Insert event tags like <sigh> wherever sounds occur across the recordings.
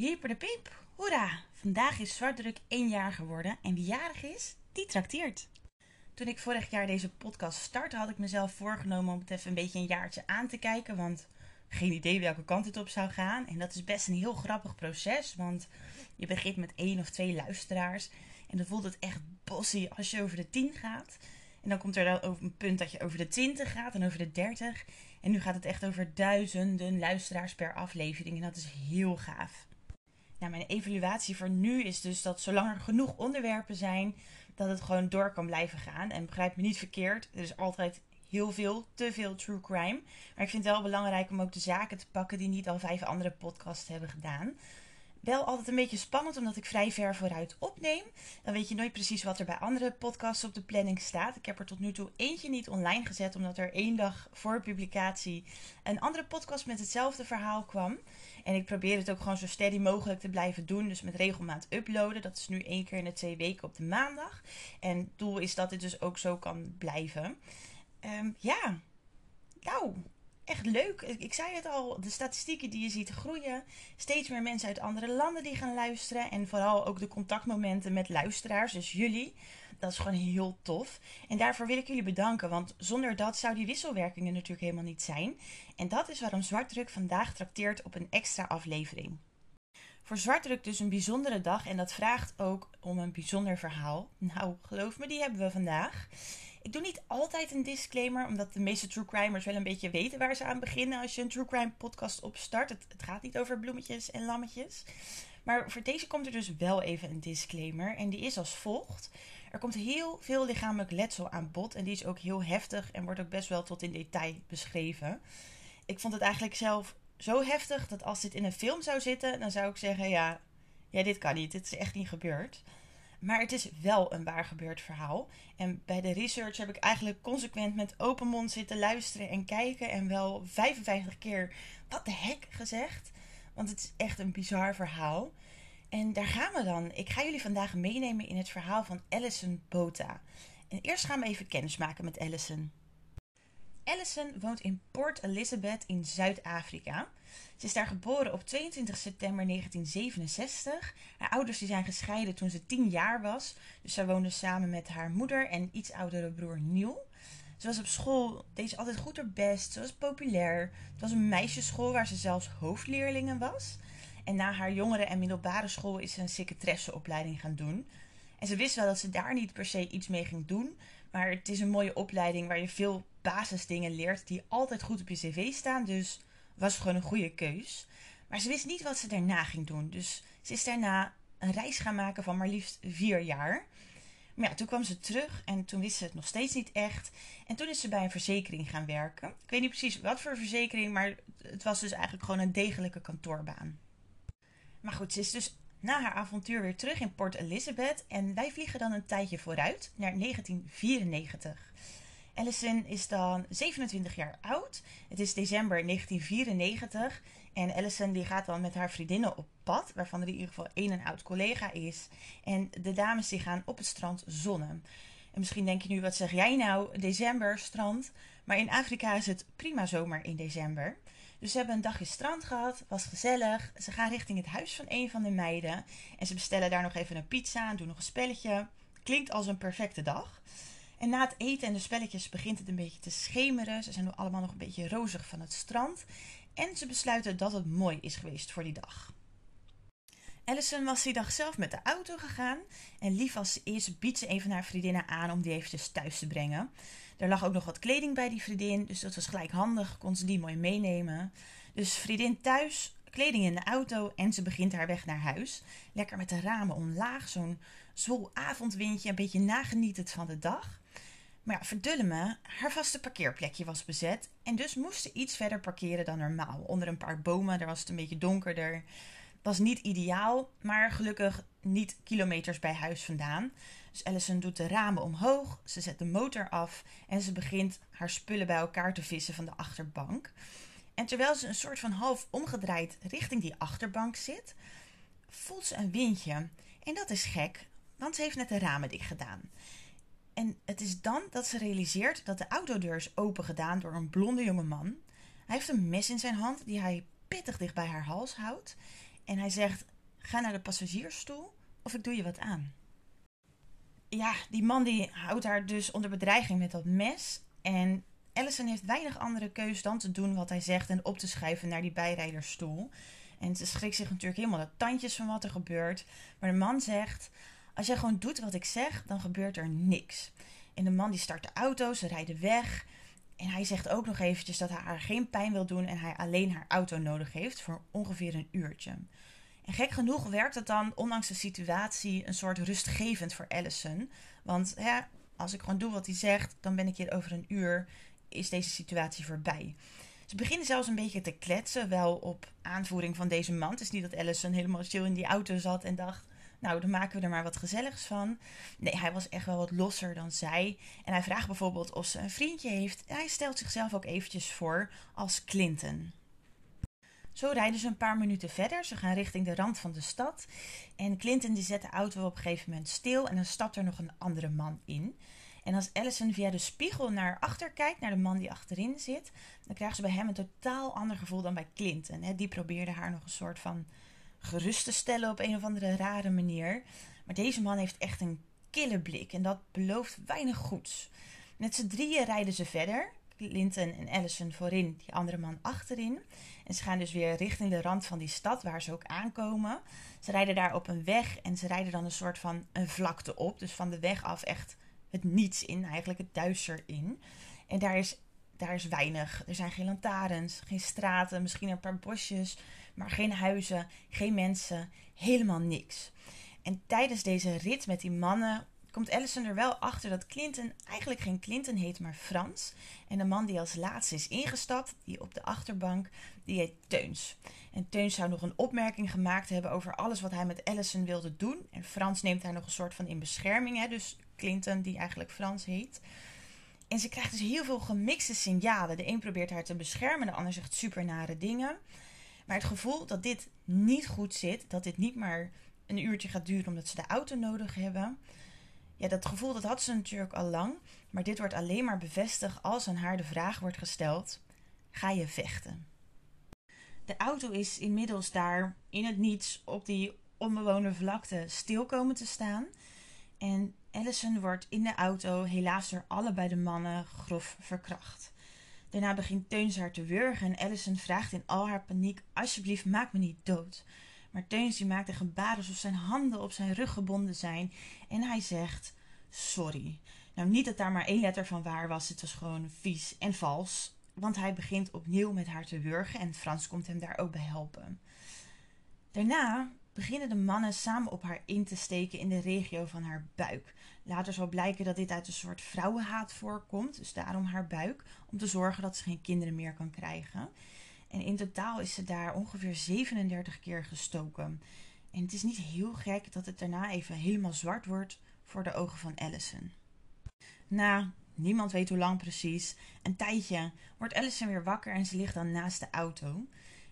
Hyper de piep, hoera! Vandaag is Zwartdruk één jaar geworden en wie jarig is, die trakteert. Toen ik vorig jaar deze podcast startte, had ik mezelf voorgenomen om het even een beetje een jaartje aan te kijken, want geen idee welke kant het op zou gaan. En dat is best een heel grappig proces, want je begint met één of twee luisteraars en dan voelt het echt bossy als je over de tien gaat. En dan komt er dan een punt dat je over de 20 gaat en over de 30. En nu gaat het echt over duizenden luisteraars per aflevering. En dat is heel gaaf. Mijn evaluatie voor nu is dus dat zolang er genoeg onderwerpen zijn, dat het gewoon door kan blijven gaan. En begrijp me niet verkeerd, er is altijd heel veel, te veel true crime. Maar ik vind het wel belangrijk om ook de zaken te pakken die niet al vijf andere podcasts hebben gedaan wel altijd een beetje spannend, omdat ik vrij ver vooruit opneem. Dan weet je nooit precies wat er bij andere podcasts op de planning staat. Ik heb er tot nu toe eentje niet online gezet, omdat er één dag voor publicatie een andere podcast met hetzelfde verhaal kwam. En ik probeer het ook gewoon zo steady mogelijk te blijven doen. Dus met regelmaat uploaden. Dat is nu één keer in de twee weken op de maandag. En het doel is dat dit dus ook zo kan blijven. Um, ja, nou, echt leuk. Ik zei het al, de statistieken die je ziet groeien. Steeds meer mensen uit andere landen die gaan luisteren. En vooral ook de contactmomenten met luisteraars, dus jullie. Dat is gewoon heel tof. En daarvoor wil ik jullie bedanken, want zonder dat zou die wisselwerkingen natuurlijk helemaal niet zijn. En dat is waarom Zwartdruk vandaag trakteert op een extra aflevering. Voor Zwartdruk dus een bijzondere dag en dat vraagt ook om een bijzonder verhaal. Nou, geloof me, die hebben we vandaag. Ik doe niet altijd een disclaimer, omdat de meeste true crimers wel een beetje weten waar ze aan beginnen als je een true crime podcast opstart. Het, het gaat niet over bloemetjes en lammetjes. Maar voor deze komt er dus wel even een disclaimer en die is als volgt. Er komt heel veel lichamelijk letsel aan bod en die is ook heel heftig en wordt ook best wel tot in detail beschreven. Ik vond het eigenlijk zelf zo heftig dat als dit in een film zou zitten, dan zou ik zeggen: ja, ja dit kan niet, dit is echt niet gebeurd. Maar het is wel een waar gebeurd verhaal. En bij de research heb ik eigenlijk consequent met open mond zitten luisteren en kijken. En wel 55 keer wat de hek gezegd. Want het is echt een bizar verhaal. En daar gaan we dan. Ik ga jullie vandaag meenemen in het verhaal van Alison Bota. En eerst gaan we even kennis maken met Alison. Allison woont in Port Elizabeth in Zuid-Afrika. Ze is daar geboren op 22 september 1967. Haar ouders die zijn gescheiden toen ze 10 jaar was. Dus zij woonde samen met haar moeder en iets oudere broer Neil. Ze was op school, deed altijd goed haar best. Ze was populair. Het was een meisjesschool waar ze zelfs hoofdleerlingen was. En na haar jongere en middelbare school is ze een secretaresseopleiding gaan doen. En ze wist wel dat ze daar niet per se iets mee ging doen. Maar het is een mooie opleiding waar je veel basisdingen leert die altijd goed op je cv staan. Dus was gewoon een goede keus. Maar ze wist niet wat ze daarna ging doen. Dus ze is daarna een reis gaan maken van maar liefst vier jaar. Maar ja, toen kwam ze terug en toen wist ze het nog steeds niet echt. En toen is ze bij een verzekering gaan werken. Ik weet niet precies wat voor verzekering, maar het was dus eigenlijk gewoon een degelijke kantoorbaan. Maar goed, ze is dus na haar avontuur weer terug in Port Elizabeth en wij vliegen dan een tijdje vooruit naar 1994. Allison is dan 27 jaar oud. Het is december 1994 en Allison die gaat dan met haar vriendinnen op pad, waarvan er in ieder geval één een oud collega is. En de dames die gaan op het strand zonnen. En misschien denk je nu, wat zeg jij nou? December, strand. Maar in Afrika is het prima zomer in december. Dus ze hebben een dagje strand gehad, was gezellig. Ze gaan richting het huis van een van de meiden. En ze bestellen daar nog even een pizza en doen nog een spelletje. Klinkt als een perfecte dag. En na het eten en de spelletjes begint het een beetje te schemeren. Ze zijn allemaal nog een beetje rozig van het strand. En ze besluiten dat het mooi is geweest voor die dag. Allison was die dag zelf met de auto gegaan. En lief als ze is, biedt ze een van haar vriendinnen aan om die eventjes thuis te brengen. Er lag ook nog wat kleding bij die vriendin, dus dat was gelijk handig. Kon ze die mooi meenemen. Dus vriendin thuis, kleding in de auto en ze begint haar weg naar huis. Lekker met de ramen omlaag, zo'n zwol avondwindje, een beetje nagenietend van de dag. Maar ja, verdulle me, haar vaste parkeerplekje was bezet en dus moest ze iets verder parkeren dan normaal. Onder een paar bomen, daar was het een beetje donkerder. Was niet ideaal, maar gelukkig niet kilometers bij huis vandaan. Dus Allison doet de ramen omhoog, ze zet de motor af en ze begint haar spullen bij elkaar te vissen van de achterbank. En terwijl ze een soort van half omgedraaid richting die achterbank zit, voelt ze een windje. En dat is gek, want ze heeft net de ramen dicht gedaan. En het is dan dat ze realiseert dat de autodeur is open gedaan door een blonde jonge man. Hij heeft een mes in zijn hand die hij pittig dicht bij haar hals houdt. En hij zegt: Ga naar de passagiersstoel of ik doe je wat aan. Ja, die man die houdt haar dus onder bedreiging met dat mes. En Allison heeft weinig andere keus dan te doen wat hij zegt en op te schuiven naar die bijrijdersstoel. En ze schrikt zich natuurlijk helemaal de tandjes van wat er gebeurt. Maar de man zegt: Als jij gewoon doet wat ik zeg, dan gebeurt er niks. En de man die start de auto, ze rijden weg. En hij zegt ook nog eventjes dat hij haar geen pijn wil doen en hij alleen haar auto nodig heeft voor ongeveer een uurtje. En gek genoeg werkt het dan, ondanks de situatie, een soort rustgevend voor Allison. Want ja, als ik gewoon doe wat hij zegt, dan ben ik hier over een uur, is deze situatie voorbij. Ze beginnen zelfs een beetje te kletsen, wel op aanvoering van deze man. Het is niet dat Allison helemaal chill in die auto zat en dacht: Nou, dan maken we er maar wat gezelligs van. Nee, hij was echt wel wat losser dan zij. En hij vraagt bijvoorbeeld of ze een vriendje heeft. Hij stelt zichzelf ook eventjes voor als Clinton. Zo rijden ze een paar minuten verder. Ze gaan richting de rand van de stad. En Clinton die zet de auto op een gegeven moment stil. En dan stapt er nog een andere man in. En als Allison via de spiegel naar achter kijkt, naar de man die achterin zit, dan krijgt ze bij hem een totaal ander gevoel dan bij Clinton. Die probeerde haar nog een soort van gerust te stellen op een of andere rare manier. Maar deze man heeft echt een kille blik en dat belooft weinig goeds. Met z'n drieën rijden ze verder. Clinton en Allison voorin, die andere man achterin. En ze gaan dus weer richting de rand van die stad waar ze ook aankomen. Ze rijden daar op een weg en ze rijden dan een soort van een vlakte op. Dus van de weg af echt het niets in, eigenlijk het duister in. En daar is, daar is weinig. Er zijn geen lantaarns, geen straten, misschien een paar bosjes, maar geen huizen, geen mensen, helemaal niks. En tijdens deze rit met die mannen komt Allison er wel achter dat Clinton eigenlijk geen Clinton heet, maar Frans. En de man die als laatste is ingestapt, die op de achterbank, die heet Teuns. En Teuns zou nog een opmerking gemaakt hebben over alles wat hij met Allison wilde doen. En Frans neemt haar nog een soort van in bescherming, hè, dus Clinton, die eigenlijk Frans heet. En ze krijgt dus heel veel gemixte signalen. De een probeert haar te beschermen, de ander zegt super nare dingen. Maar het gevoel dat dit niet goed zit, dat dit niet maar een uurtje gaat duren omdat ze de auto nodig hebben, ja, dat gevoel dat had ze natuurlijk al lang. Maar dit wordt alleen maar bevestigd als aan haar de vraag wordt gesteld: ga je vechten? De auto is inmiddels daar in het niets op die onbewoonde vlakte stil komen te staan. En Allison wordt in de auto helaas door allebei de mannen grof verkracht. Daarna begint Teuns haar te wurgen en Allison vraagt in al haar paniek: Alsjeblieft, maak me niet dood. Maar Teuns die maakt een gebaar alsof zijn handen op zijn rug gebonden zijn en hij zegt: Sorry. Nou, niet dat daar maar één letter van waar was, het was gewoon vies en vals. Want hij begint opnieuw met haar te wurgen en Frans komt hem daar ook bij helpen. Daarna beginnen de mannen samen op haar in te steken in de regio van haar buik. Later zal blijken dat dit uit een soort vrouwenhaat voorkomt, dus daarom haar buik, om te zorgen dat ze geen kinderen meer kan krijgen. En in totaal is ze daar ongeveer 37 keer gestoken. En het is niet heel gek dat het daarna even helemaal zwart wordt voor de ogen van Allison. Na niemand weet hoe lang precies, een tijdje wordt Allison weer wakker en ze ligt dan naast de auto.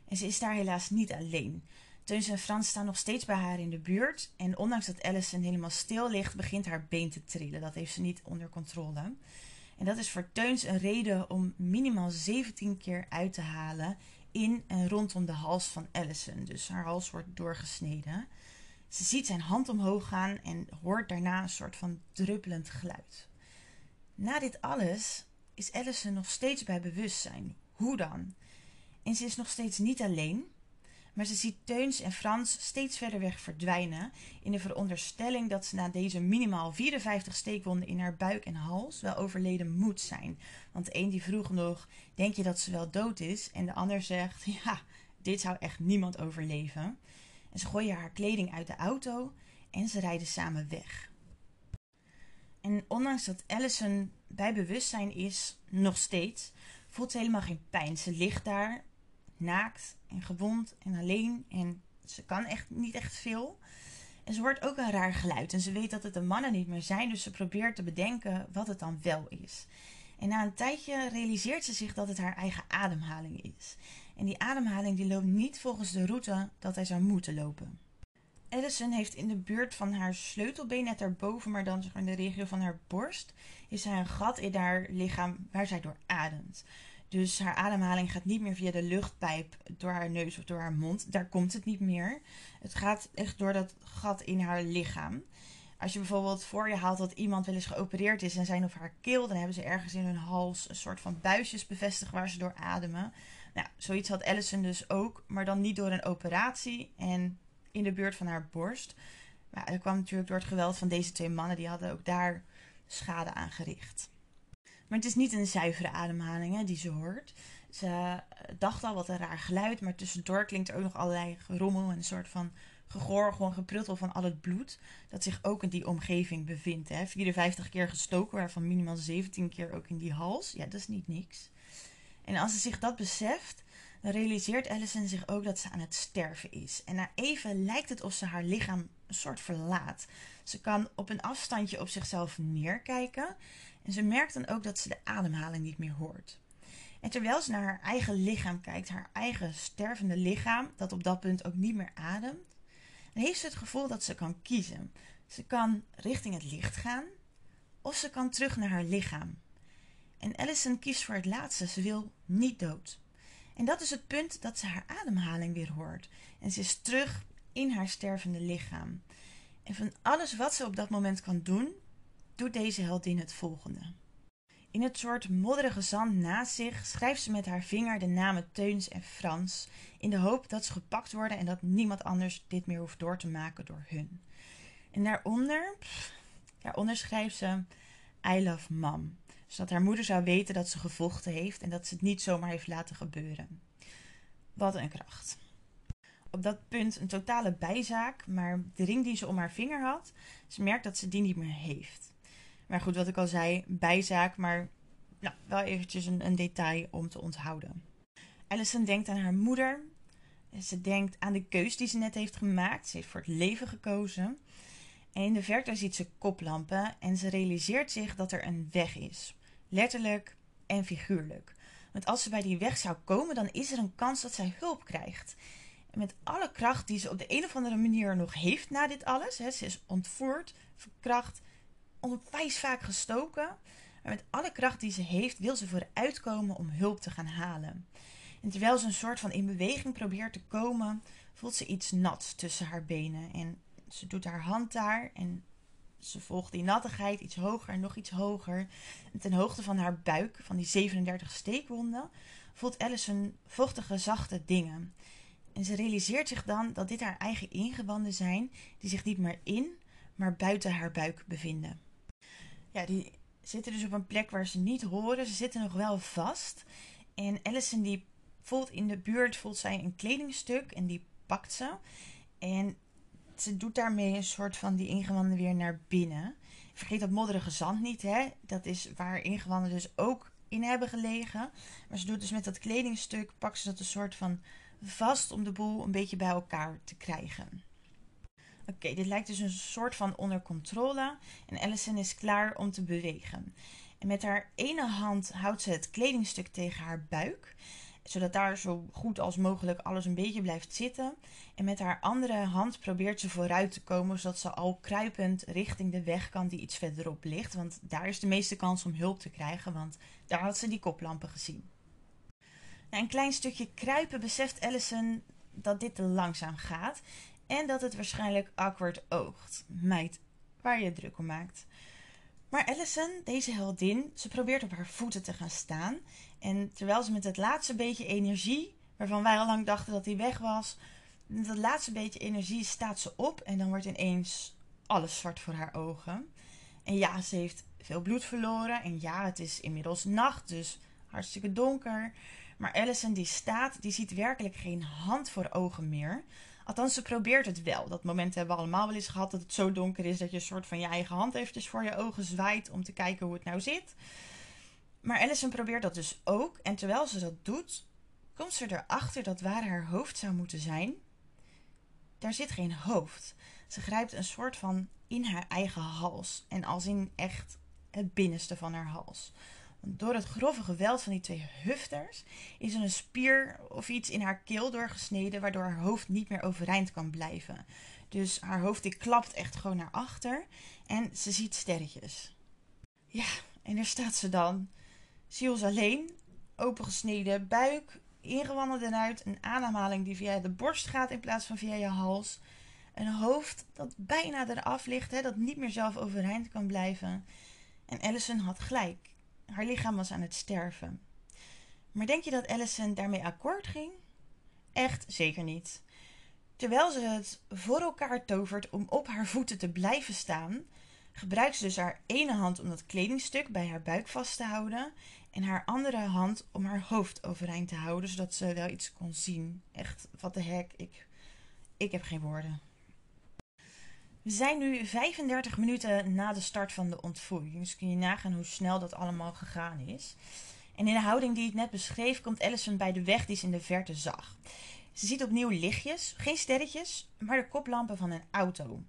En ze is daar helaas niet alleen. Teuns en Frans staan nog steeds bij haar in de buurt. En ondanks dat Allison helemaal stil ligt, begint haar been te trillen. Dat heeft ze niet onder controle. En dat is voor Teuns een reden om minimaal 17 keer uit te halen in en rondom de hals van Allison. Dus haar hals wordt doorgesneden. Ze ziet zijn hand omhoog gaan en hoort daarna een soort van druppelend geluid. Na dit alles is Allison nog steeds bij bewustzijn. Hoe dan? En ze is nog steeds niet alleen. Maar ze ziet Teuns en Frans steeds verder weg verdwijnen. In de veronderstelling dat ze na deze minimaal 54 steekwonden in haar buik en hals wel overleden moet zijn. Want de een die vroeg nog: Denk je dat ze wel dood is? En de ander zegt: <laughs> Ja, dit zou echt niemand overleven. En ze gooien haar kleding uit de auto en ze rijden samen weg. En ondanks dat Allison bij bewustzijn is, nog steeds, voelt ze helemaal geen pijn. Ze ligt daar naakt en gewond en alleen. En ze kan echt niet echt veel. En ze hoort ook een raar geluid. En ze weet dat het de mannen niet meer zijn. Dus ze probeert te bedenken wat het dan wel is. En na een tijdje realiseert ze zich dat het haar eigen ademhaling is. En die ademhaling die loopt niet volgens de route dat hij zou moeten lopen. Edison heeft in de buurt van haar sleutelbeen, net daarboven, maar dan in de regio van haar borst, is er een gat in haar lichaam waar zij door ademt. Dus haar ademhaling gaat niet meer via de luchtpijp door haar neus of door haar mond. Daar komt het niet meer. Het gaat echt door dat gat in haar lichaam. Als je bijvoorbeeld voor je haalt dat iemand wel eens geopereerd is en zijn of haar keel, dan hebben ze ergens in hun hals een soort van buisjes bevestigd waar ze door ademen. Nou, zoiets had Allison dus ook, maar dan niet door een operatie en in de buurt van haar borst. Maar dat kwam natuurlijk door het geweld van deze twee mannen, die hadden ook daar schade aangericht. Maar het is niet een zuivere ademhaling hè, die ze hoort. Ze eh, dacht al wat een raar geluid, maar tussendoor klinkt er ook nog allerlei gerommel en een soort van gegorgel en gepruttel van al het bloed dat zich ook in die omgeving bevindt. Hè. 54 keer gestoken, waarvan minimaal 17 keer ook in die hals. Ja, dat is niet niks. En als ze zich dat beseft, dan realiseert Allison zich ook dat ze aan het sterven is. En na even lijkt het of ze haar lichaam een soort verlaat. Ze kan op een afstandje op zichzelf neerkijken en ze merkt dan ook dat ze de ademhaling niet meer hoort. En terwijl ze naar haar eigen lichaam kijkt, haar eigen stervende lichaam, dat op dat punt ook niet meer ademt, dan heeft ze het gevoel dat ze kan kiezen. Ze kan richting het licht gaan of ze kan terug naar haar lichaam. En Allison kiest voor het laatste. Ze wil niet dood. En dat is het punt dat ze haar ademhaling weer hoort. En ze is terug in haar stervende lichaam. En van alles wat ze op dat moment kan doen, doet deze heldin het volgende. In het soort modderige zand naast zich schrijft ze met haar vinger de namen Teuns en Frans, in de hoop dat ze gepakt worden en dat niemand anders dit meer hoeft door te maken door hun. En daaronder, daaronder schrijft ze I love mom, zodat haar moeder zou weten dat ze gevochten heeft en dat ze het niet zomaar heeft laten gebeuren. Wat een kracht. Op dat punt een totale bijzaak, maar de ring die ze om haar vinger had, ze merkt dat ze die niet meer heeft. Maar goed, wat ik al zei, bijzaak, maar nou, wel eventjes een, een detail om te onthouden. Alison denkt aan haar moeder. Ze denkt aan de keus die ze net heeft gemaakt. Ze heeft voor het leven gekozen. En in de verte ziet ze koplampen en ze realiseert zich dat er een weg is. Letterlijk en figuurlijk. Want als ze bij die weg zou komen, dan is er een kans dat zij hulp krijgt. Met alle kracht die ze op de een of andere manier nog heeft na dit alles. Hè, ze is ontvoerd, verkracht, onwijs vaak gestoken. Maar met alle kracht die ze heeft, wil ze vooruitkomen om hulp te gaan halen. En terwijl ze een soort van in beweging probeert te komen, voelt ze iets nats tussen haar benen. En ze doet haar hand daar en ze volgt die nattigheid iets hoger en nog iets hoger. En ten hoogte van haar buik, van die 37 steekwonden, voelt Alice vochtige, zachte dingen. En ze realiseert zich dan dat dit haar eigen ingewanden zijn, die zich niet meer in, maar buiten haar buik bevinden. Ja, die zitten dus op een plek waar ze niet horen. Ze zitten nog wel vast. En Allison die voelt in de buurt voelt zij een kledingstuk en die pakt ze. En ze doet daarmee een soort van die ingewanden weer naar binnen. Vergeet dat modderige zand niet, hè. Dat is waar ingewanden dus ook in hebben gelegen. Maar ze doet dus met dat kledingstuk, pakt ze dat een soort van vast om de boel een beetje bij elkaar te krijgen. Oké, dit lijkt dus een soort van onder controle en Allison is klaar om te bewegen. En met haar ene hand houdt ze het kledingstuk tegen haar buik, zodat daar zo goed als mogelijk alles een beetje blijft zitten. En met haar andere hand probeert ze vooruit te komen, zodat ze al kruipend richting de weg kan die iets verderop ligt. Want daar is de meeste kans om hulp te krijgen, want daar had ze die koplampen gezien. Na een klein stukje kruipen beseft Allison dat dit te langzaam gaat en dat het waarschijnlijk awkward oogt. Meid, waar je druk om maakt. Maar Allison, deze heldin, ze probeert op haar voeten te gaan staan. En terwijl ze met het laatste beetje energie, waarvan wij al lang dachten dat hij weg was, met dat laatste beetje energie staat ze op en dan wordt ineens alles zwart voor haar ogen. En ja, ze heeft veel bloed verloren. En ja, het is inmiddels nacht, dus hartstikke donker. Maar Allison die staat, die ziet werkelijk geen hand voor ogen meer. Althans, ze probeert het wel. Dat moment hebben we allemaal wel eens gehad dat het zo donker is dat je een soort van je eigen hand eventjes voor je ogen zwaait om te kijken hoe het nou zit. Maar Allison probeert dat dus ook. En terwijl ze dat doet, komt ze erachter dat waar haar hoofd zou moeten zijn, daar zit geen hoofd. Ze grijpt een soort van in haar eigen hals. En als in echt het binnenste van haar hals. Door het grove geweld van die twee hufters is er een spier of iets in haar keel doorgesneden, waardoor haar hoofd niet meer overeind kan blijven. Dus haar hoofd die klapt echt gewoon naar achter en ze ziet sterretjes. Ja, en daar staat ze dan, ziels alleen, opengesneden buik, ingewanden eruit, een ademhaling die via de borst gaat in plaats van via je hals. Een hoofd dat bijna eraf ligt, hè, dat niet meer zelf overeind kan blijven. En Allison had gelijk. Haar lichaam was aan het sterven. Maar denk je dat Allison daarmee akkoord ging? Echt zeker niet. Terwijl ze het voor elkaar tovert om op haar voeten te blijven staan, gebruikt ze dus haar ene hand om dat kledingstuk bij haar buik vast te houden en haar andere hand om haar hoofd overeind te houden, zodat ze wel iets kon zien. Echt, wat de hek, ik, ik heb geen woorden. We zijn nu 35 minuten na de start van de ontvoering, dus kun je nagaan hoe snel dat allemaal gegaan is. En in de houding die ik net beschreef, komt Allison bij de weg die ze in de verte zag. Ze ziet opnieuw lichtjes, geen sterretjes, maar de koplampen van een auto.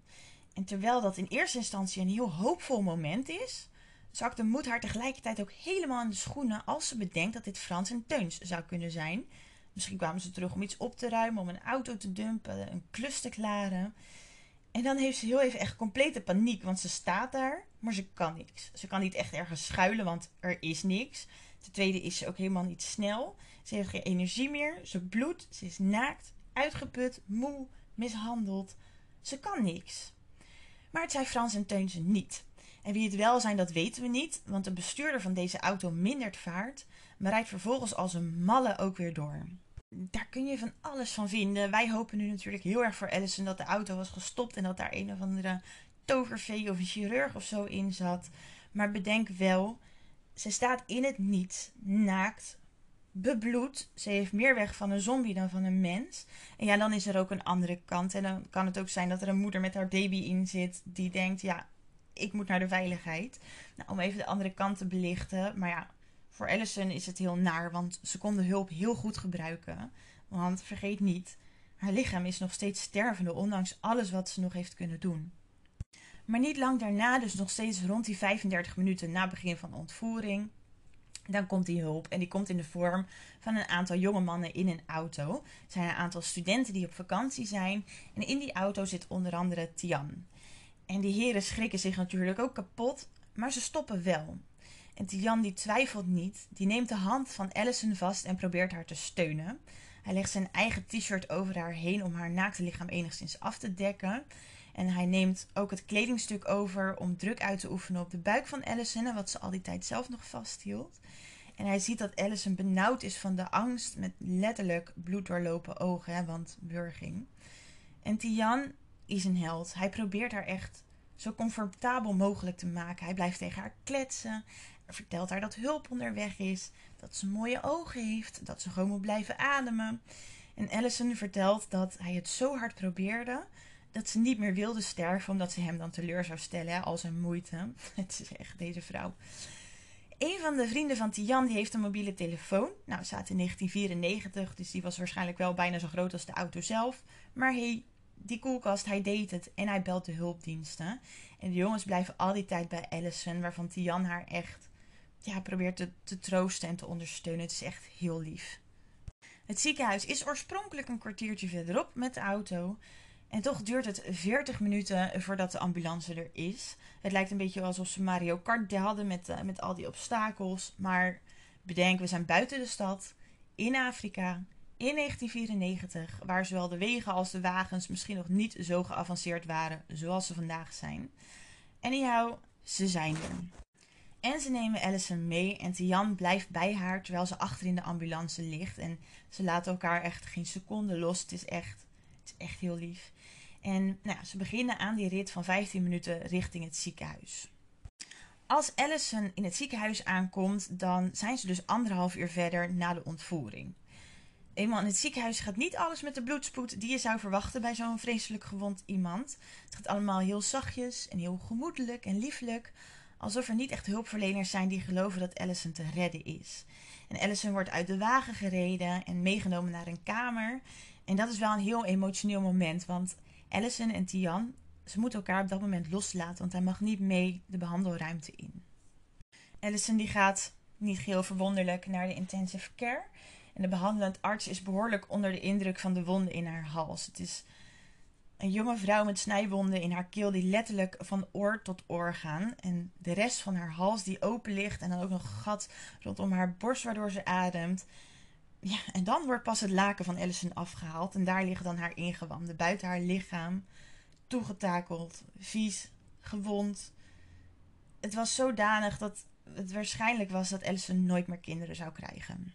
En terwijl dat in eerste instantie een heel hoopvol moment is, zakt de moed haar tegelijkertijd ook helemaal in de schoenen als ze bedenkt dat dit Frans en Teuns zou kunnen zijn. Misschien kwamen ze terug om iets op te ruimen, om een auto te dumpen, een klus te klaren. En dan heeft ze heel even echt complete paniek, want ze staat daar, maar ze kan niks. Ze kan niet echt ergens schuilen, want er is niks. Ten tweede is ze ook helemaal niet snel. Ze heeft geen energie meer, ze bloedt, ze is naakt, uitgeput, moe, mishandeld. Ze kan niks. Maar het zijn Frans en Teunse niet. En wie het wel zijn, dat weten we niet, want de bestuurder van deze auto mindert vaart, maar rijdt vervolgens als een malle ook weer door. Daar kun je van alles van vinden. Wij hopen nu natuurlijk heel erg voor Allison dat de auto was gestopt en dat daar een of andere tovervee of een chirurg of zo in zat. Maar bedenk wel, ze staat in het niet, naakt, bebloed. Ze heeft meer weg van een zombie dan van een mens. En ja, dan is er ook een andere kant. En dan kan het ook zijn dat er een moeder met haar baby in zit die denkt, ja, ik moet naar de veiligheid. Nou, om even de andere kant te belichten. Maar ja, voor Allison is het heel naar, want ze kon de hulp heel goed gebruiken. Want vergeet niet, haar lichaam is nog steeds stervende, ondanks alles wat ze nog heeft kunnen doen. Maar niet lang daarna, dus nog steeds rond die 35 minuten na begin van de ontvoering, dan komt die hulp. En die komt in de vorm van een aantal jonge mannen in een auto. Er zijn een aantal studenten die op vakantie zijn. En in die auto zit onder andere Tian. En die heren schrikken zich natuurlijk ook kapot, maar ze stoppen wel. En Tian die twijfelt niet, die neemt de hand van Allison vast en probeert haar te steunen. Hij legt zijn eigen t-shirt over haar heen om haar naakte lichaam enigszins af te dekken. En hij neemt ook het kledingstuk over om druk uit te oefenen op de buik van Allison, wat ze al die tijd zelf nog vasthield. En hij ziet dat Allison benauwd is van de angst, met letterlijk bloeddoorlopen ogen, hè, want burging. En Tian is een held. Hij probeert haar echt zo comfortabel mogelijk te maken. Hij blijft tegen haar kletsen. Vertelt haar dat hulp onderweg is, dat ze mooie ogen heeft, dat ze gewoon moet blijven ademen. En Allison vertelt dat hij het zo hard probeerde dat ze niet meer wilde sterven omdat ze hem dan teleur zou stellen, hè, al zijn moeite. <laughs> Het is echt deze vrouw. Een van de vrienden van Tian die heeft een mobiele telefoon. Nou, zaten in 1994, dus die was waarschijnlijk wel bijna zo groot als de auto zelf. Maar hey, die koelkast, hij deed het en hij belt de hulpdiensten. En de jongens blijven al die tijd bij Allison, waarvan Tian haar echt ja, probeert te, te troosten en te ondersteunen. Het is echt heel lief. Het ziekenhuis is oorspronkelijk een kwartiertje verderop met de auto. En toch duurt het 40 minuten voordat de ambulance er is. Het lijkt een beetje alsof ze Mario Kart hadden met, uh, met al die obstakels. Maar bedenk, we zijn buiten de stad, in Afrika, in 1994, waar zowel de wegen als de wagens misschien nog niet zo geavanceerd waren zoals ze vandaag zijn. En jou, ze zijn er. En ze nemen Allison mee en Tian blijft bij haar terwijl ze achter in de ambulance ligt. En ze laten elkaar echt geen seconde los. Het is echt, het is echt heel lief. En nou, ze beginnen aan die rit van 15 minuten richting het ziekenhuis. Als Allison in het ziekenhuis aankomt, dan zijn ze dus anderhalf uur verder na de ontvoering. Eenmaal in het ziekenhuis gaat niet alles met de bloedspoed die je zou verwachten bij zo'n vreselijk gewond iemand. Het gaat allemaal heel zachtjes en heel gemoedelijk en lieflijk. Alsof er niet echt hulpverleners zijn die geloven dat Allison te redden is. En Allison wordt uit de wagen gereden en meegenomen naar een kamer. En dat is wel een heel emotioneel moment, want Allison en Tian, ze moeten elkaar op dat moment loslaten, want hij mag niet mee de behandelruimte in. Allison die gaat, niet geheel verwonderlijk, naar de intensive care. En de behandelend arts is behoorlijk onder de indruk van de wonden in haar hals. Het is Een jonge vrouw met snijwonden in haar keel die letterlijk van oor tot oor gaan. En de rest van haar hals die open ligt. En dan ook nog een gat rondom haar borst waardoor ze ademt. Ja, en dan wordt pas het laken van Allison afgehaald. En daar liggen dan haar ingewanden buiten haar lichaam. Toegetakeld, vies, gewond. Het was zodanig dat het waarschijnlijk was dat Allison nooit meer kinderen zou krijgen.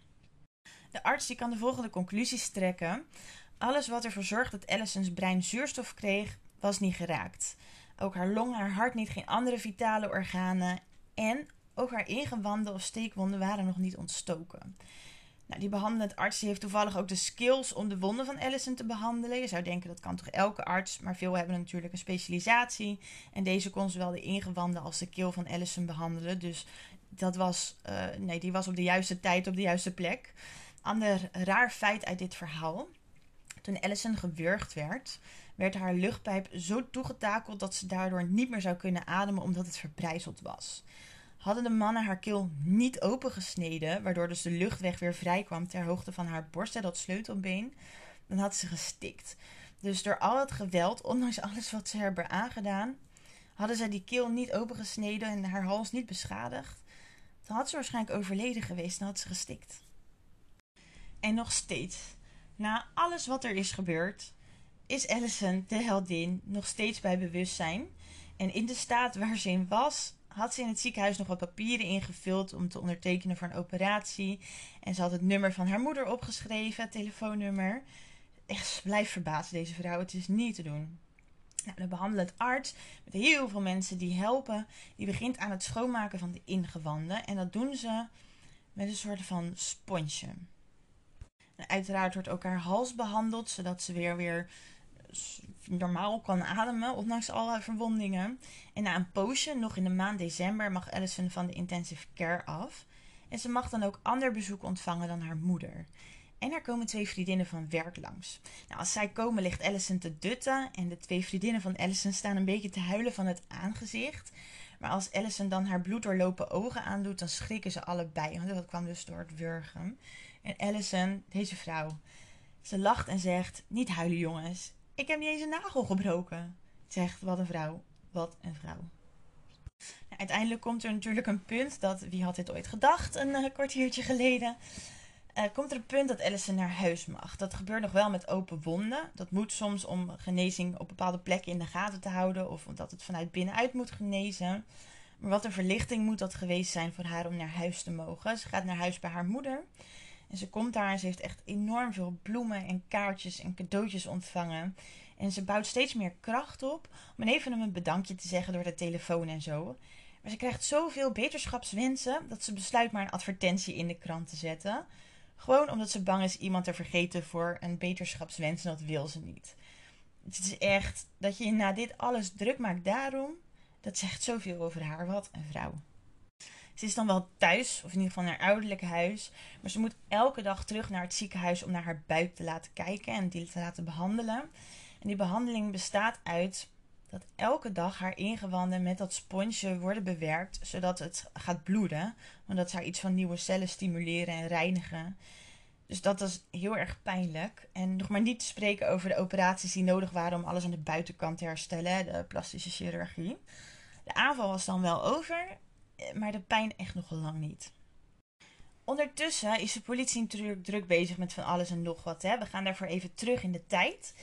De arts die kan de volgende conclusies trekken. Alles wat ervoor zorgt dat Allison's brein zuurstof kreeg, was niet geraakt. Ook haar long, haar hart niet, geen andere vitale organen. En ook haar ingewanden of steekwonden waren nog niet ontstoken. Nou, die behandelend arts heeft toevallig ook de skills om de wonden van Allison te behandelen. Je zou denken dat kan toch elke arts, maar veel hebben natuurlijk een specialisatie. En deze kon zowel de ingewanden als de keel van Allison behandelen. Dus dat was, uh, nee, die was op de juiste tijd op de juiste plek. Ander raar feit uit dit verhaal. Toen Allison gewurgd werd, werd haar luchtpijp zo toegetakeld dat ze daardoor niet meer zou kunnen ademen omdat het verbrijzeld was. Hadden de mannen haar keel niet opengesneden, waardoor dus de luchtweg weer vrij kwam ter hoogte van haar borst en dat sleutelbeen, dan had ze gestikt. Dus door al het geweld, ondanks alles wat ze hebben aangedaan, hadden zij die keel niet opengesneden en haar hals niet beschadigd, dan had ze waarschijnlijk overleden geweest en had ze gestikt. En nog steeds, na alles wat er is gebeurd, is Allison, de heldin, nog steeds bij bewustzijn. En in de staat waar ze in was, had ze in het ziekenhuis nog wat papieren ingevuld om te ondertekenen voor een operatie. En ze had het nummer van haar moeder opgeschreven, het telefoonnummer. Echt, blijf verbaasd deze vrouw. Het is niet te doen. Nou, de behandelend arts, met heel veel mensen die helpen, die begint aan het schoonmaken van de ingewanden. En dat doen ze met een soort van sponsje. Uiteraard wordt ook haar hals behandeld, zodat ze weer, weer normaal kan ademen, ondanks alle verwondingen. En na een poosje, nog in de maand december, mag Allison van de intensive care af. En ze mag dan ook ander bezoek ontvangen dan haar moeder. En er komen twee vriendinnen van werk langs. Nou, als zij komen ligt Allison te dutten en de twee vriendinnen van Allison staan een beetje te huilen van het aangezicht. Maar als Allison dan haar bloeddoorlopen ogen aandoet, dan schrikken ze allebei. Want dat kwam dus door het wurgen. En Allison, deze vrouw, ze lacht en zegt: Niet huilen, jongens. Ik heb niet eens een nagel gebroken. Zegt, wat een vrouw. Wat een vrouw. Nou, uiteindelijk komt er natuurlijk een punt dat, wie had dit ooit gedacht, een uh, kwartiertje geleden. Uh, komt er een punt dat Allison naar huis mag. Dat gebeurt nog wel met open wonden. Dat moet soms om genezing op bepaalde plekken in de gaten te houden. Of omdat het vanuit binnenuit moet genezen. Maar wat een verlichting moet dat geweest zijn voor haar om naar huis te mogen. Ze gaat naar huis bij haar moeder. En ze komt daar en ze heeft echt enorm veel bloemen en kaartjes en cadeautjes ontvangen. En ze bouwt steeds meer kracht op om even een bedankje te zeggen door de telefoon en zo. Maar ze krijgt zoveel beterschapswensen dat ze besluit maar een advertentie in de krant te zetten. Gewoon omdat ze bang is iemand te vergeten voor een beterschapswens en dat wil ze niet. Het is echt dat je na dit alles druk maakt daarom. Dat zegt zoveel over haar. Wat een vrouw. Ze is dan wel thuis, of in ieder geval naar haar ouderlijk huis. Maar ze moet elke dag terug naar het ziekenhuis om naar haar buik te laten kijken en die te laten behandelen. En die behandeling bestaat uit dat elke dag haar ingewanden met dat sponsje worden bewerkt, zodat het gaat bloeden. Omdat ze haar iets van nieuwe cellen stimuleren en reinigen. Dus dat is heel erg pijnlijk. En nog maar niet te spreken over de operaties die nodig waren om alles aan de buitenkant te herstellen, de plastische chirurgie. De aanval was dan wel over, maar de pijn echt nog lang niet. Ondertussen is de politie natuurlijk druk bezig met van alles en nog wat. Hè. We gaan daarvoor even terug in de tijd.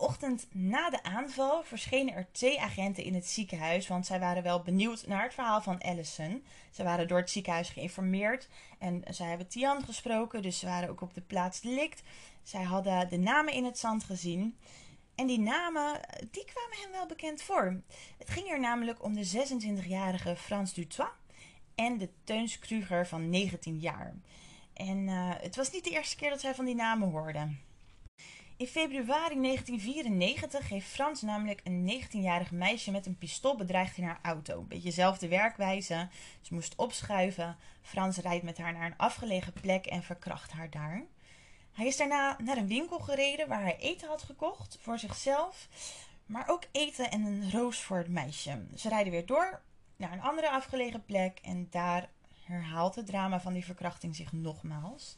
Ochtend na de aanval verschenen er twee agenten in het ziekenhuis, want zij waren wel benieuwd naar het verhaal van Allison. Ze waren door het ziekenhuis geïnformeerd en zij hebben Tian gesproken, dus ze waren ook op de plaats delict. Zij hadden de namen in het zand gezien. En die namen, die kwamen hem wel bekend voor. Het ging er namelijk om de 26-jarige Frans Dutois en de Teuns Kruger van 19 jaar. En uh, het was niet de eerste keer dat zij van die namen hoorden. In februari 1994 heeft Frans namelijk een 19-jarig meisje met een pistool bedreigd in haar auto. Beetje dezelfde werkwijze. Ze moest opschuiven. Frans rijdt met haar naar een afgelegen plek en verkracht haar daar. Hij is daarna naar een winkel gereden waar hij eten had gekocht voor zichzelf, maar ook eten en een roos voor het meisje. Ze rijden weer door naar een andere afgelegen plek en daar herhaalt het drama van die verkrachting zich nogmaals.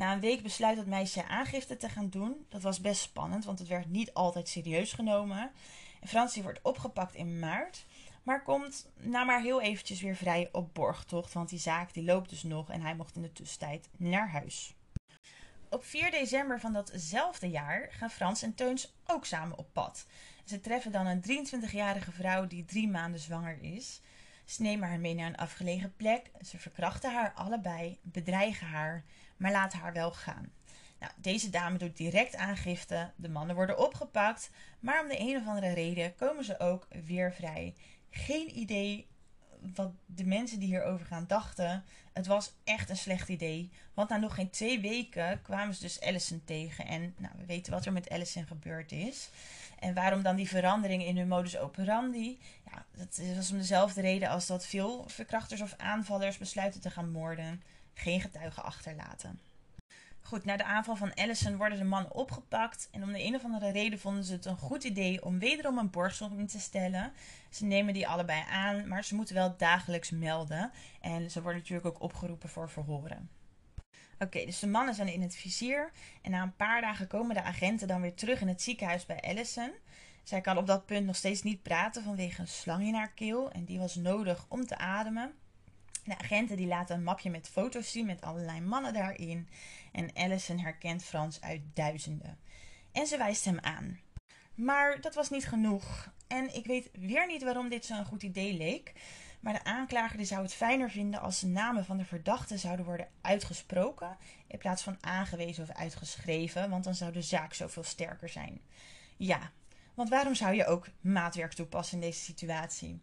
Na een week besluit het meisje aangifte te gaan doen. Dat was best spannend, want het werd niet altijd serieus genomen. En Frans wordt opgepakt in maart, maar komt na maar heel eventjes weer vrij op borgtocht, want die zaak die loopt dus nog en hij mocht in de tussentijd naar huis. Op 4 december van datzelfde jaar gaan Frans en Teuns ook samen op pad. Ze treffen dan een 23-jarige vrouw die drie maanden zwanger is. Ze nemen haar mee naar een afgelegen plek. Ze verkrachten haar allebei, bedreigen haar, maar laten haar wel gaan. Nou, deze dame doet direct aangifte. De mannen worden opgepakt, maar om de een of andere reden komen ze ook weer vrij. Geen idee wat de mensen die hierover gaan dachten. Het was echt een slecht idee. Want na nog geen twee weken kwamen ze dus Allison tegen. En nou, we weten wat er met Allison gebeurd is. En waarom dan die verandering in hun modus operandi? Ja, dat was om dezelfde reden als dat veel verkrachters of aanvallers besluiten te gaan moorden. Geen getuigen achterlaten. Goed, na de aanval van Allison worden de mannen opgepakt. En om de een of andere reden vonden ze het een goed idee om wederom een borgsom te stellen. Ze nemen die allebei aan, maar ze moeten wel dagelijks melden. En ze worden natuurlijk ook opgeroepen voor verhoren. Oké, dus de mannen zijn in het vizier. En na een paar dagen komen de agenten dan weer terug in het ziekenhuis bij Allison. Zij kan op dat punt nog steeds niet praten vanwege een slang in haar keel. En die was nodig om te ademen. De agenten die laten een mapje met foto's zien met allerlei mannen daarin. En Allison herkent Frans uit duizenden. En ze wijst hem aan. Maar dat was niet genoeg. En ik weet weer niet waarom dit zo'n goed idee leek. Maar de aanklager zou het fijner vinden als de namen van de verdachten zouden worden uitgesproken. In plaats van aangewezen of uitgeschreven. Want dan zou de zaak zoveel sterker zijn. Ja, want waarom zou je ook maatwerk toepassen in deze situatie?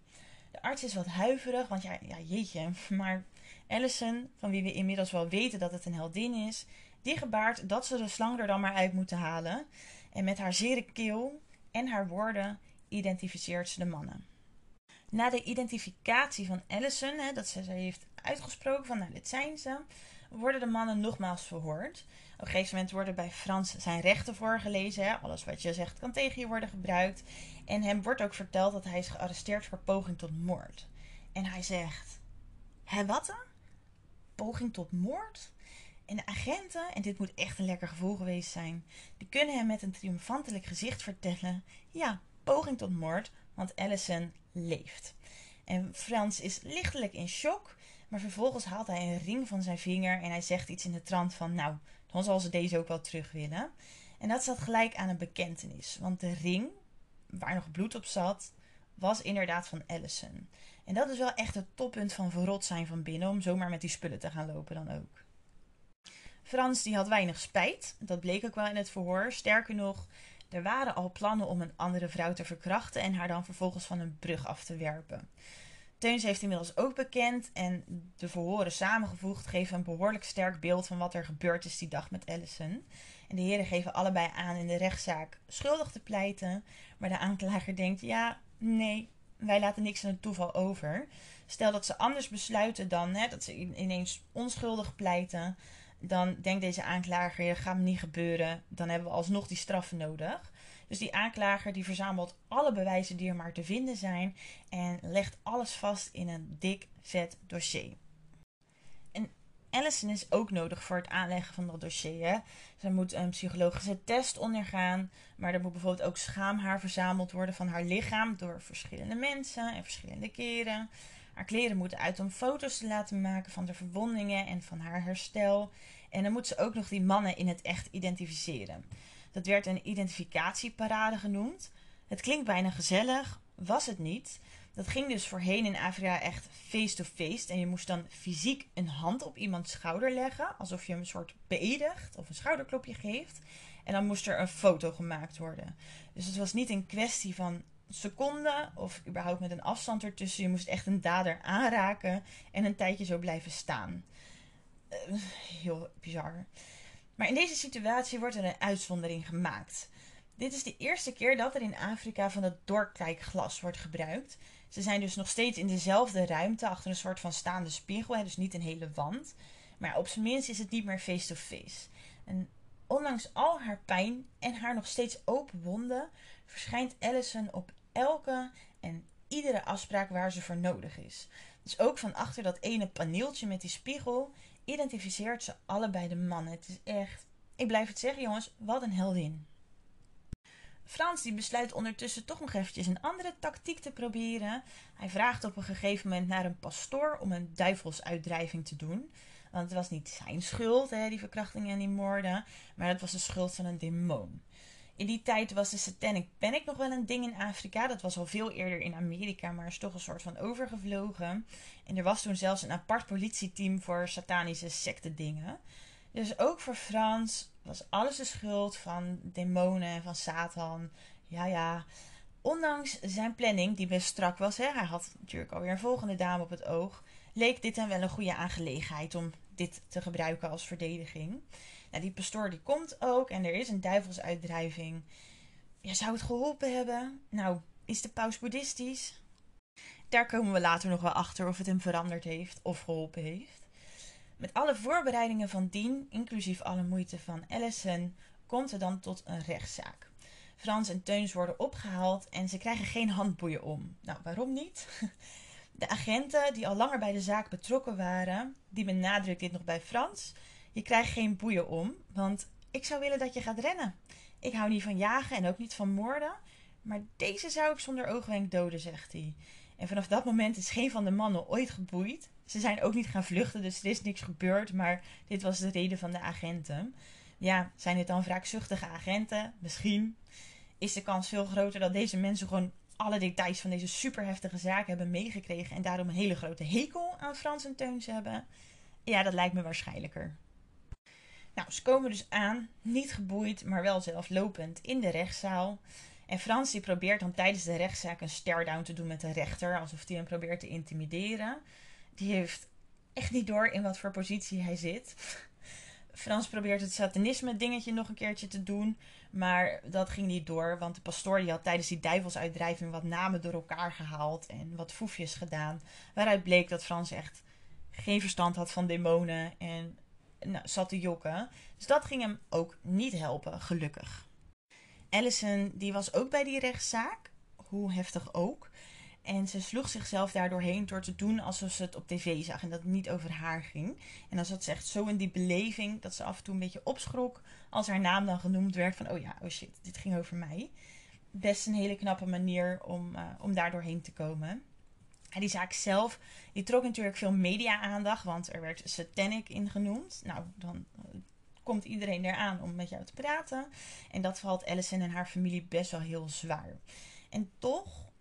De arts is wat huiverig, want ja, ja jeetje, <laughs> maar Allison, van wie we inmiddels wel weten dat het een heldin is, die gebaart dat ze de slang er dan maar uit moeten halen. En met haar zere keel en haar woorden identificeert ze de mannen. Na de identificatie van Allison, hè, dat ze, ze heeft uitgesproken van nou dit zijn ze, worden de mannen nogmaals verhoord. Op een gegeven moment worden bij Frans zijn rechten voorgelezen. Hè. Alles wat je zegt kan tegen je worden gebruikt. En hem wordt ook verteld dat hij is gearresteerd voor poging tot moord. En hij zegt: Hé, wat? Poging tot moord? En de agenten, en dit moet echt een lekker gevoel geweest zijn, die kunnen hem met een triomfantelijk gezicht vertellen: Ja, poging tot moord, want Allison leeft. En Frans is lichtelijk in shock, maar vervolgens haalt hij een ring van zijn vinger en hij zegt iets in de trant van: Nou, dan zal ze deze ook wel terug willen. En dat zat gelijk aan een bekentenis, want de ring, waar nog bloed op zat, was inderdaad van Allison. En dat is wel echt het toppunt van verrot zijn van binnen, om zomaar met die spullen te gaan lopen dan ook. Frans die had weinig spijt, dat bleek ook wel in het verhoor. Sterker nog, er waren al plannen om een andere vrouw te verkrachten en haar dan vervolgens van een brug af te werpen. Teuns heeft inmiddels ook bekend en de verhoren samengevoegd geven een behoorlijk sterk beeld van wat er gebeurd is die dag met Allison. En de heren geven allebei aan in de rechtszaak schuldig te pleiten, maar de aanklager denkt: ja, nee, wij laten niks aan het toeval over. Stel dat ze anders besluiten dan hè, dat ze ineens onschuldig pleiten, dan denkt deze aanklager: dat gaat me niet gebeuren, dan hebben we alsnog die straffen nodig. Dus die aanklager die verzamelt alle bewijzen die er maar te vinden zijn en legt alles vast in een dik, vet dossier. En Allison is ook nodig voor het aanleggen van dat dossier. Hè? Zij moet een psychologische test ondergaan, maar er moet bijvoorbeeld ook schaamhaar verzameld worden van haar lichaam door verschillende mensen en verschillende keren. Haar kleren moeten uit om foto's te laten maken van de verwondingen en van haar herstel. En dan moet ze ook nog die mannen in het echt identificeren. Dat werd een identificatieparade genoemd. Het klinkt bijna gezellig, was het niet. Dat ging dus voorheen in Afrika echt face-to-face. En je moest dan fysiek een hand op iemands schouder leggen. Alsof je hem een soort beëdigt of een schouderklopje geeft. En dan moest er een foto gemaakt worden. Dus het was niet een kwestie van seconden of überhaupt met een afstand ertussen. Je moest echt een dader aanraken en een tijdje zo blijven staan. Uh, heel bizar. Maar in deze situatie wordt er een uitzondering gemaakt. Dit is de eerste keer dat er in Afrika van het doorkijkglas wordt gebruikt. Ze zijn dus nog steeds in dezelfde ruimte achter een soort van staande spiegel, dus niet een hele wand. Maar op zijn minst is het niet meer face-to-face. En ondanks al haar pijn en haar nog steeds open wonden, verschijnt Allison op elke en iedere afspraak waar ze voor nodig is. Dus ook van achter dat ene paneeltje met die spiegel identificeert ze allebei de mannen. Het is echt, ik blijf het zeggen jongens, wat een heldin. Frans die besluit ondertussen toch nog eventjes een andere tactiek te proberen. Hij vraagt op een gegeven moment naar een pastoor om een duivelsuitdrijving te doen. Want het was niet zijn schuld, hè, die verkrachtingen en die moorden, maar het was de schuld van een demon. In die tijd was de Satanic Panic nog wel een ding in Afrika. Dat was al veel eerder in Amerika, maar is toch een soort van overgevlogen. En er was toen zelfs een apart politieteam voor satanische secte dingen. Dus ook voor Frans was alles de schuld van demonen en van Satan. Ja, ja. Ondanks zijn planning, die best strak was, hè, hij had natuurlijk alweer een volgende dame op het oog, leek dit dan wel een goede aangelegenheid om dit te gebruiken als verdediging. Nou, die pastoor die komt ook en er is een duivelsuitdrijving. Ja, zou het geholpen hebben? Nou, is de paus boeddhistisch? Daar komen we later nog wel achter of het hem veranderd heeft of geholpen heeft. Met alle voorbereidingen van dien, inclusief alle moeite van Allison, komt er dan tot een rechtszaak. Frans en Teuns worden opgehaald en ze krijgen geen handboeien om. Nou, waarom niet? <laughs> De agenten die al langer bij de zaak betrokken waren, die benadrukt dit nog bij Frans. Je krijgt geen boeien om, want ik zou willen dat je gaat rennen. Ik hou niet van jagen en ook niet van moorden, maar deze zou ik zonder oogwenk doden, zegt hij. En vanaf dat moment is geen van de mannen ooit geboeid. Ze zijn ook niet gaan vluchten, dus er is niks gebeurd, maar dit was de reden van de agenten. Ja, zijn het dan wraakzuchtige agenten? Misschien. Is de kans veel groter dat deze mensen gewoon alle details van deze superheftige zaak hebben meegekregen en daarom een hele grote hekel aan Frans en Teuns hebben? Ja, dat lijkt me waarschijnlijker. Nou, ze komen dus aan, niet geboeid, maar wel zelf lopend in de rechtszaal. En Frans die probeert dan tijdens de rechtszaak een stare-down te doen met de rechter, alsof hij hem probeert te intimideren. Die heeft echt niet door in wat voor positie hij zit. Frans probeert het satanisme dingetje nog een keertje te doen, maar dat ging niet door, want de pastoor die had tijdens die duivelsuitdrijving wat namen door elkaar gehaald en wat foefjes gedaan, waaruit bleek dat Frans echt geen verstand had van demonen en nou, zat te jokken. Dus dat ging hem ook niet helpen, gelukkig. Allison die was ook bij die rechtszaak, hoe heftig ook. En ze sloeg zichzelf daardoorheen door te doen alsof ze het op tv zag en dat het niet over haar ging. En dan zat ze echt zo in die beleving dat ze af en toe een beetje opschrok als haar naam dan genoemd werd van oh ja, oh shit, dit ging over mij. Best een hele knappe manier om, uh, om daar doorheen te komen. Die zaak zelf, die trok natuurlijk veel media-aandacht, want er werd Satanic in genoemd. Nou, dan eh, komt iedereen eraan om met jou te praten. En dat valt Allison en haar familie best wel heel zwaar. En toch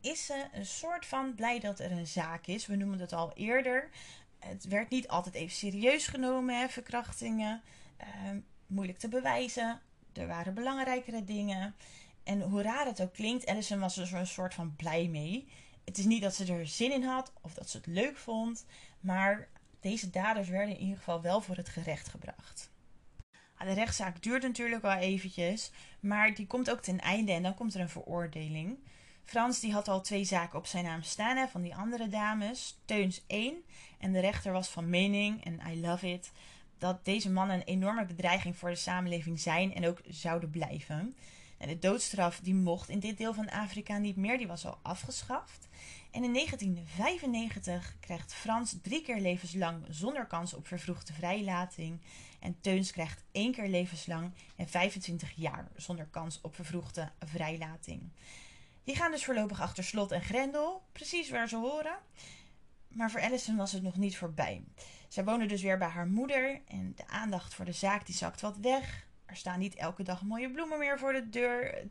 is ze een soort van blij dat er een zaak is. We noemen het al eerder. Het werd niet altijd even serieus genomen, hè, verkrachtingen. Ehm, moeilijk te bewijzen. Er waren belangrijkere dingen. En hoe raar het ook klinkt, Allison was er een soort van blij mee. Het is niet dat ze er zin in had of dat ze het leuk vond, maar deze daders werden in ieder geval wel voor het gerecht gebracht. De rechtszaak duurt natuurlijk wel eventjes, maar die komt ook ten einde en dan komt er een veroordeling. Frans die had al twee zaken op zijn naam staan hè, van die andere dames. Teuns één. En de rechter was van mening, en I love it, dat deze mannen een enorme bedreiging voor de samenleving zijn en ook zouden blijven. En de doodstraf die mocht in dit deel van Afrika niet meer, die was al afgeschaft. En in 1995 krijgt Frans drie keer levenslang zonder kans op vervroegde vrijlating. En Teuns krijgt één keer levenslang en 25 jaar zonder kans op vervroegde vrijlating. Die gaan dus voorlopig achter slot en grendel, precies waar ze horen. Maar voor Allison was het nog niet voorbij. Zij woonde dus weer bij haar moeder en de aandacht voor de zaak die zakt wat weg. Er staan niet elke dag mooie bloemen meer voor de deur.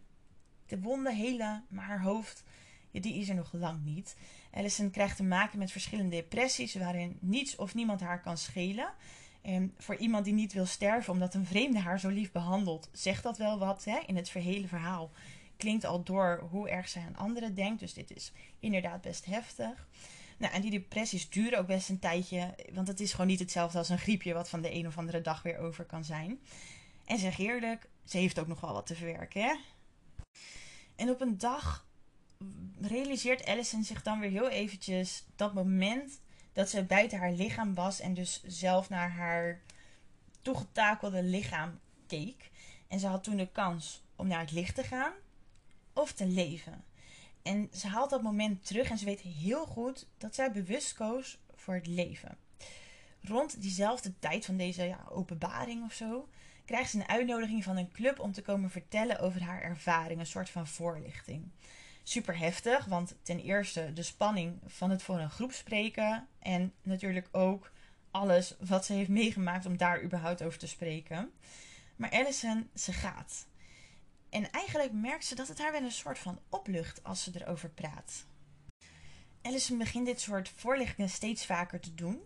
De wonden helen, maar haar hoofd, die is er nog lang niet. Allison krijgt te maken met verschillende depressies waarin niets of niemand haar kan schelen. En voor iemand die niet wil sterven omdat een vreemde haar zo lief behandelt, zegt dat wel wat hè, in het hele verhaal klinkt al door hoe erg zij aan anderen denkt. Dus dit is inderdaad best heftig. Nou, en die depressies duren ook best een tijdje. Want het is gewoon niet hetzelfde als een griepje wat van de een of andere dag weer over kan zijn. En zeg eerlijk, ze heeft ook nog wel wat te verwerken. Hè? En op een dag realiseert Allison zich dan weer heel eventjes dat moment dat ze buiten haar lichaam was en dus zelf naar haar toegetakelde lichaam keek. En ze had toen de kans om naar het licht te gaan of te leven. En ze haalt dat moment terug en ze weet heel goed dat zij bewust koos voor het leven. rond diezelfde tijd van deze ja, openbaring of zo, krijgt ze een uitnodiging van een club om te komen vertellen over haar ervaring, een soort van voorlichting. Super heftig, want ten eerste de spanning van het voor een groep spreken en natuurlijk ook alles wat ze heeft meegemaakt om daar überhaupt over te spreken. Maar Allison, ze gaat. En eigenlijk merkt ze dat het haar wel een soort van oplucht als ze erover praat. Allison begint dit soort voorlichtingen steeds vaker te doen.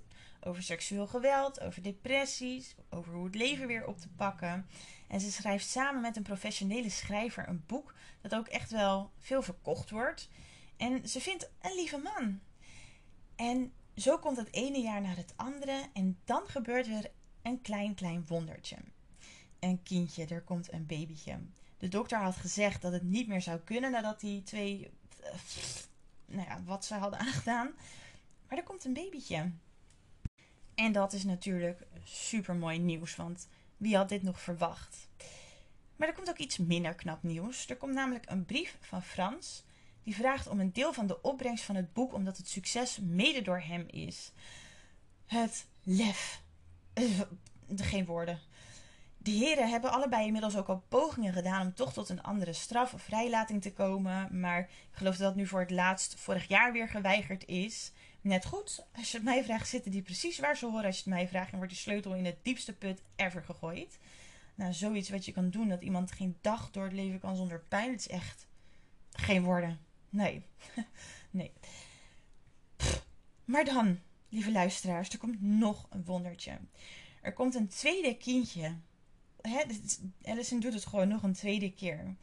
Over seksueel geweld, over depressies, over hoe het leven weer op te pakken. En ze schrijft samen met een professionele schrijver een boek dat ook echt wel veel verkocht wordt. En ze vindt een lieve man. En zo komt het ene jaar naar het andere en dan gebeurt er een klein, klein wondertje. Een kindje, er komt een babytje. De dokter had gezegd dat het niet meer zou kunnen nadat die twee, uh, nou ja, wat ze hadden aangedaan. Maar er komt een babytje. En dat is natuurlijk super mooi nieuws, want wie had dit nog verwacht? Maar er komt ook iets minder knap nieuws. Er komt namelijk een brief van Frans. Die vraagt om een deel van de opbrengst van het boek, omdat het succes mede door hem is. Het lef. Uh, geen woorden. De heren hebben allebei inmiddels ook al pogingen gedaan om toch tot een andere straf of vrijlating te komen. Maar ik geloof dat dat nu voor het laatst vorig jaar weer geweigerd is. Net goed. Als je het mij vraagt, zitten die precies waar ze horen. Als je het mij vraagt, en wordt die sleutel in het diepste put ever gegooid. Nou, zoiets wat je kan doen, dat iemand geen dag door het leven kan zonder pijn. Het is echt geen woorden. Nee. <laughs> nee. Maar dan, lieve luisteraars, er komt nog een wondertje. Er komt een tweede kindje hè, Allison doet het gewoon nog een tweede keer.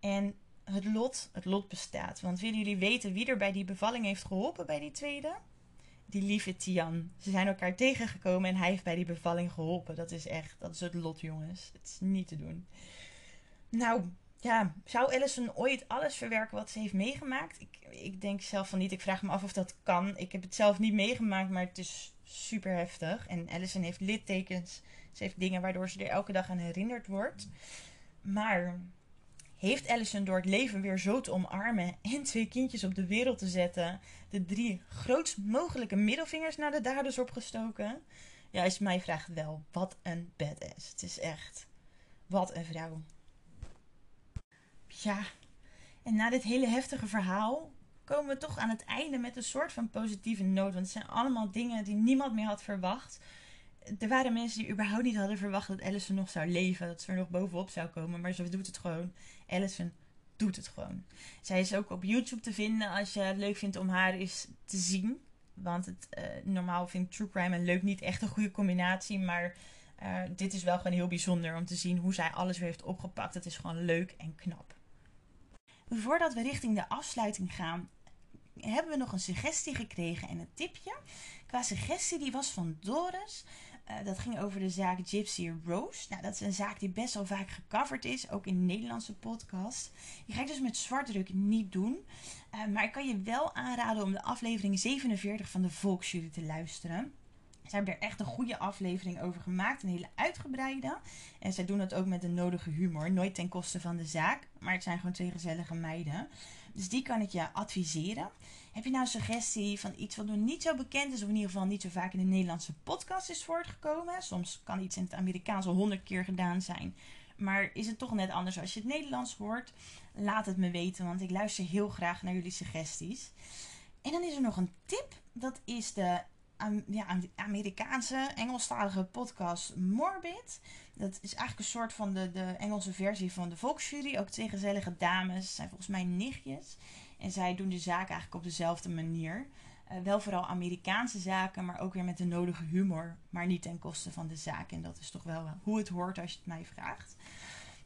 En het lot, het lot bestaat. Want willen jullie weten wie er bij die bevalling heeft geholpen bij die tweede? Die lieve Tian. Ze zijn elkaar tegengekomen en hij heeft bij die bevalling geholpen. Dat is echt, dat is het lot, jongens. Het is niet te doen. Nou, ja, zou Allison ooit alles verwerken wat ze heeft meegemaakt? Ik, ik denk zelf van niet. Ik vraag me af of dat kan. Ik heb het zelf niet meegemaakt, maar het is super heftig. En Allison heeft littekens ze heeft dingen waardoor ze er elke dag aan herinnerd wordt. Maar heeft Allison door het leven weer zo te omarmen en twee kindjes op de wereld te zetten, de drie grootst mogelijke middelvingers naar de daders opgestoken? Ja, is mijn vraag wel. Wat een badass. Het is echt. Wat een vrouw. Ja, en na dit hele heftige verhaal komen we toch aan het einde met een soort van positieve noot. Want het zijn allemaal dingen die niemand meer had verwacht er waren mensen die überhaupt niet hadden verwacht dat Allison nog zou leven. Dat ze er nog bovenop zou komen. Maar ze doet het gewoon. Allison doet het gewoon. Zij is ook op YouTube te vinden als je het leuk vindt om haar eens te zien. Want het, uh, normaal vind ik True Crime en leuk niet echt een goede combinatie. Maar uh, dit is wel gewoon heel bijzonder om te zien hoe zij alles weer heeft opgepakt. Het is gewoon leuk en knap. Voordat we richting de afsluiting gaan, hebben we nog een suggestie gekregen en een tipje. Qua suggestie die was van Doris. Uh, dat ging over de zaak Gypsy Rose. Nou, dat is een zaak die best wel vaak gecoverd is, ook in Nederlandse podcast. Die ga ik dus met zwartdruk niet doen. Uh, maar ik kan je wel aanraden om de aflevering 47 van de Volksjury te luisteren. Ze hebben er echt een goede aflevering over gemaakt, een hele uitgebreide. En zij doen het ook met de nodige humor, nooit ten koste van de zaak. Maar het zijn gewoon twee gezellige meiden. Dus die kan ik je adviseren. Heb je nou een suggestie van iets wat nog niet zo bekend is, of in ieder geval niet zo vaak in de Nederlandse podcast is voortgekomen? Soms kan iets in het Amerikaans al honderd keer gedaan zijn. Maar is het toch net anders als je het Nederlands hoort? Laat het me weten, want ik luister heel graag naar jullie suggesties. En dan is er nog een tip. Dat is de ja, Amerikaanse Engelstalige podcast Morbid. Dat is eigenlijk een soort van de, de Engelse versie van de Volksjury. Ook twee gezellige dames. zijn volgens mij nichtjes. En zij doen de zaken eigenlijk op dezelfde manier. Uh, wel vooral Amerikaanse zaken, maar ook weer met de nodige humor. Maar niet ten koste van de zaak. En dat is toch wel hoe het hoort als je het mij vraagt.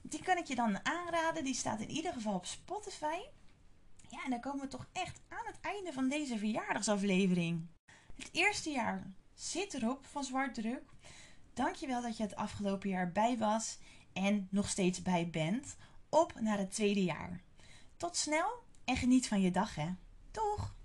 Die kan ik je dan aanraden. Die staat in ieder geval op Spotify. Ja, en dan komen we toch echt aan het einde van deze verjaardagsaflevering. Het eerste jaar zit erop van Zwart Druk. Dankjewel dat je het afgelopen jaar bij was en nog steeds bij bent. Op naar het tweede jaar. Tot snel en geniet van je dag hè. Doeg!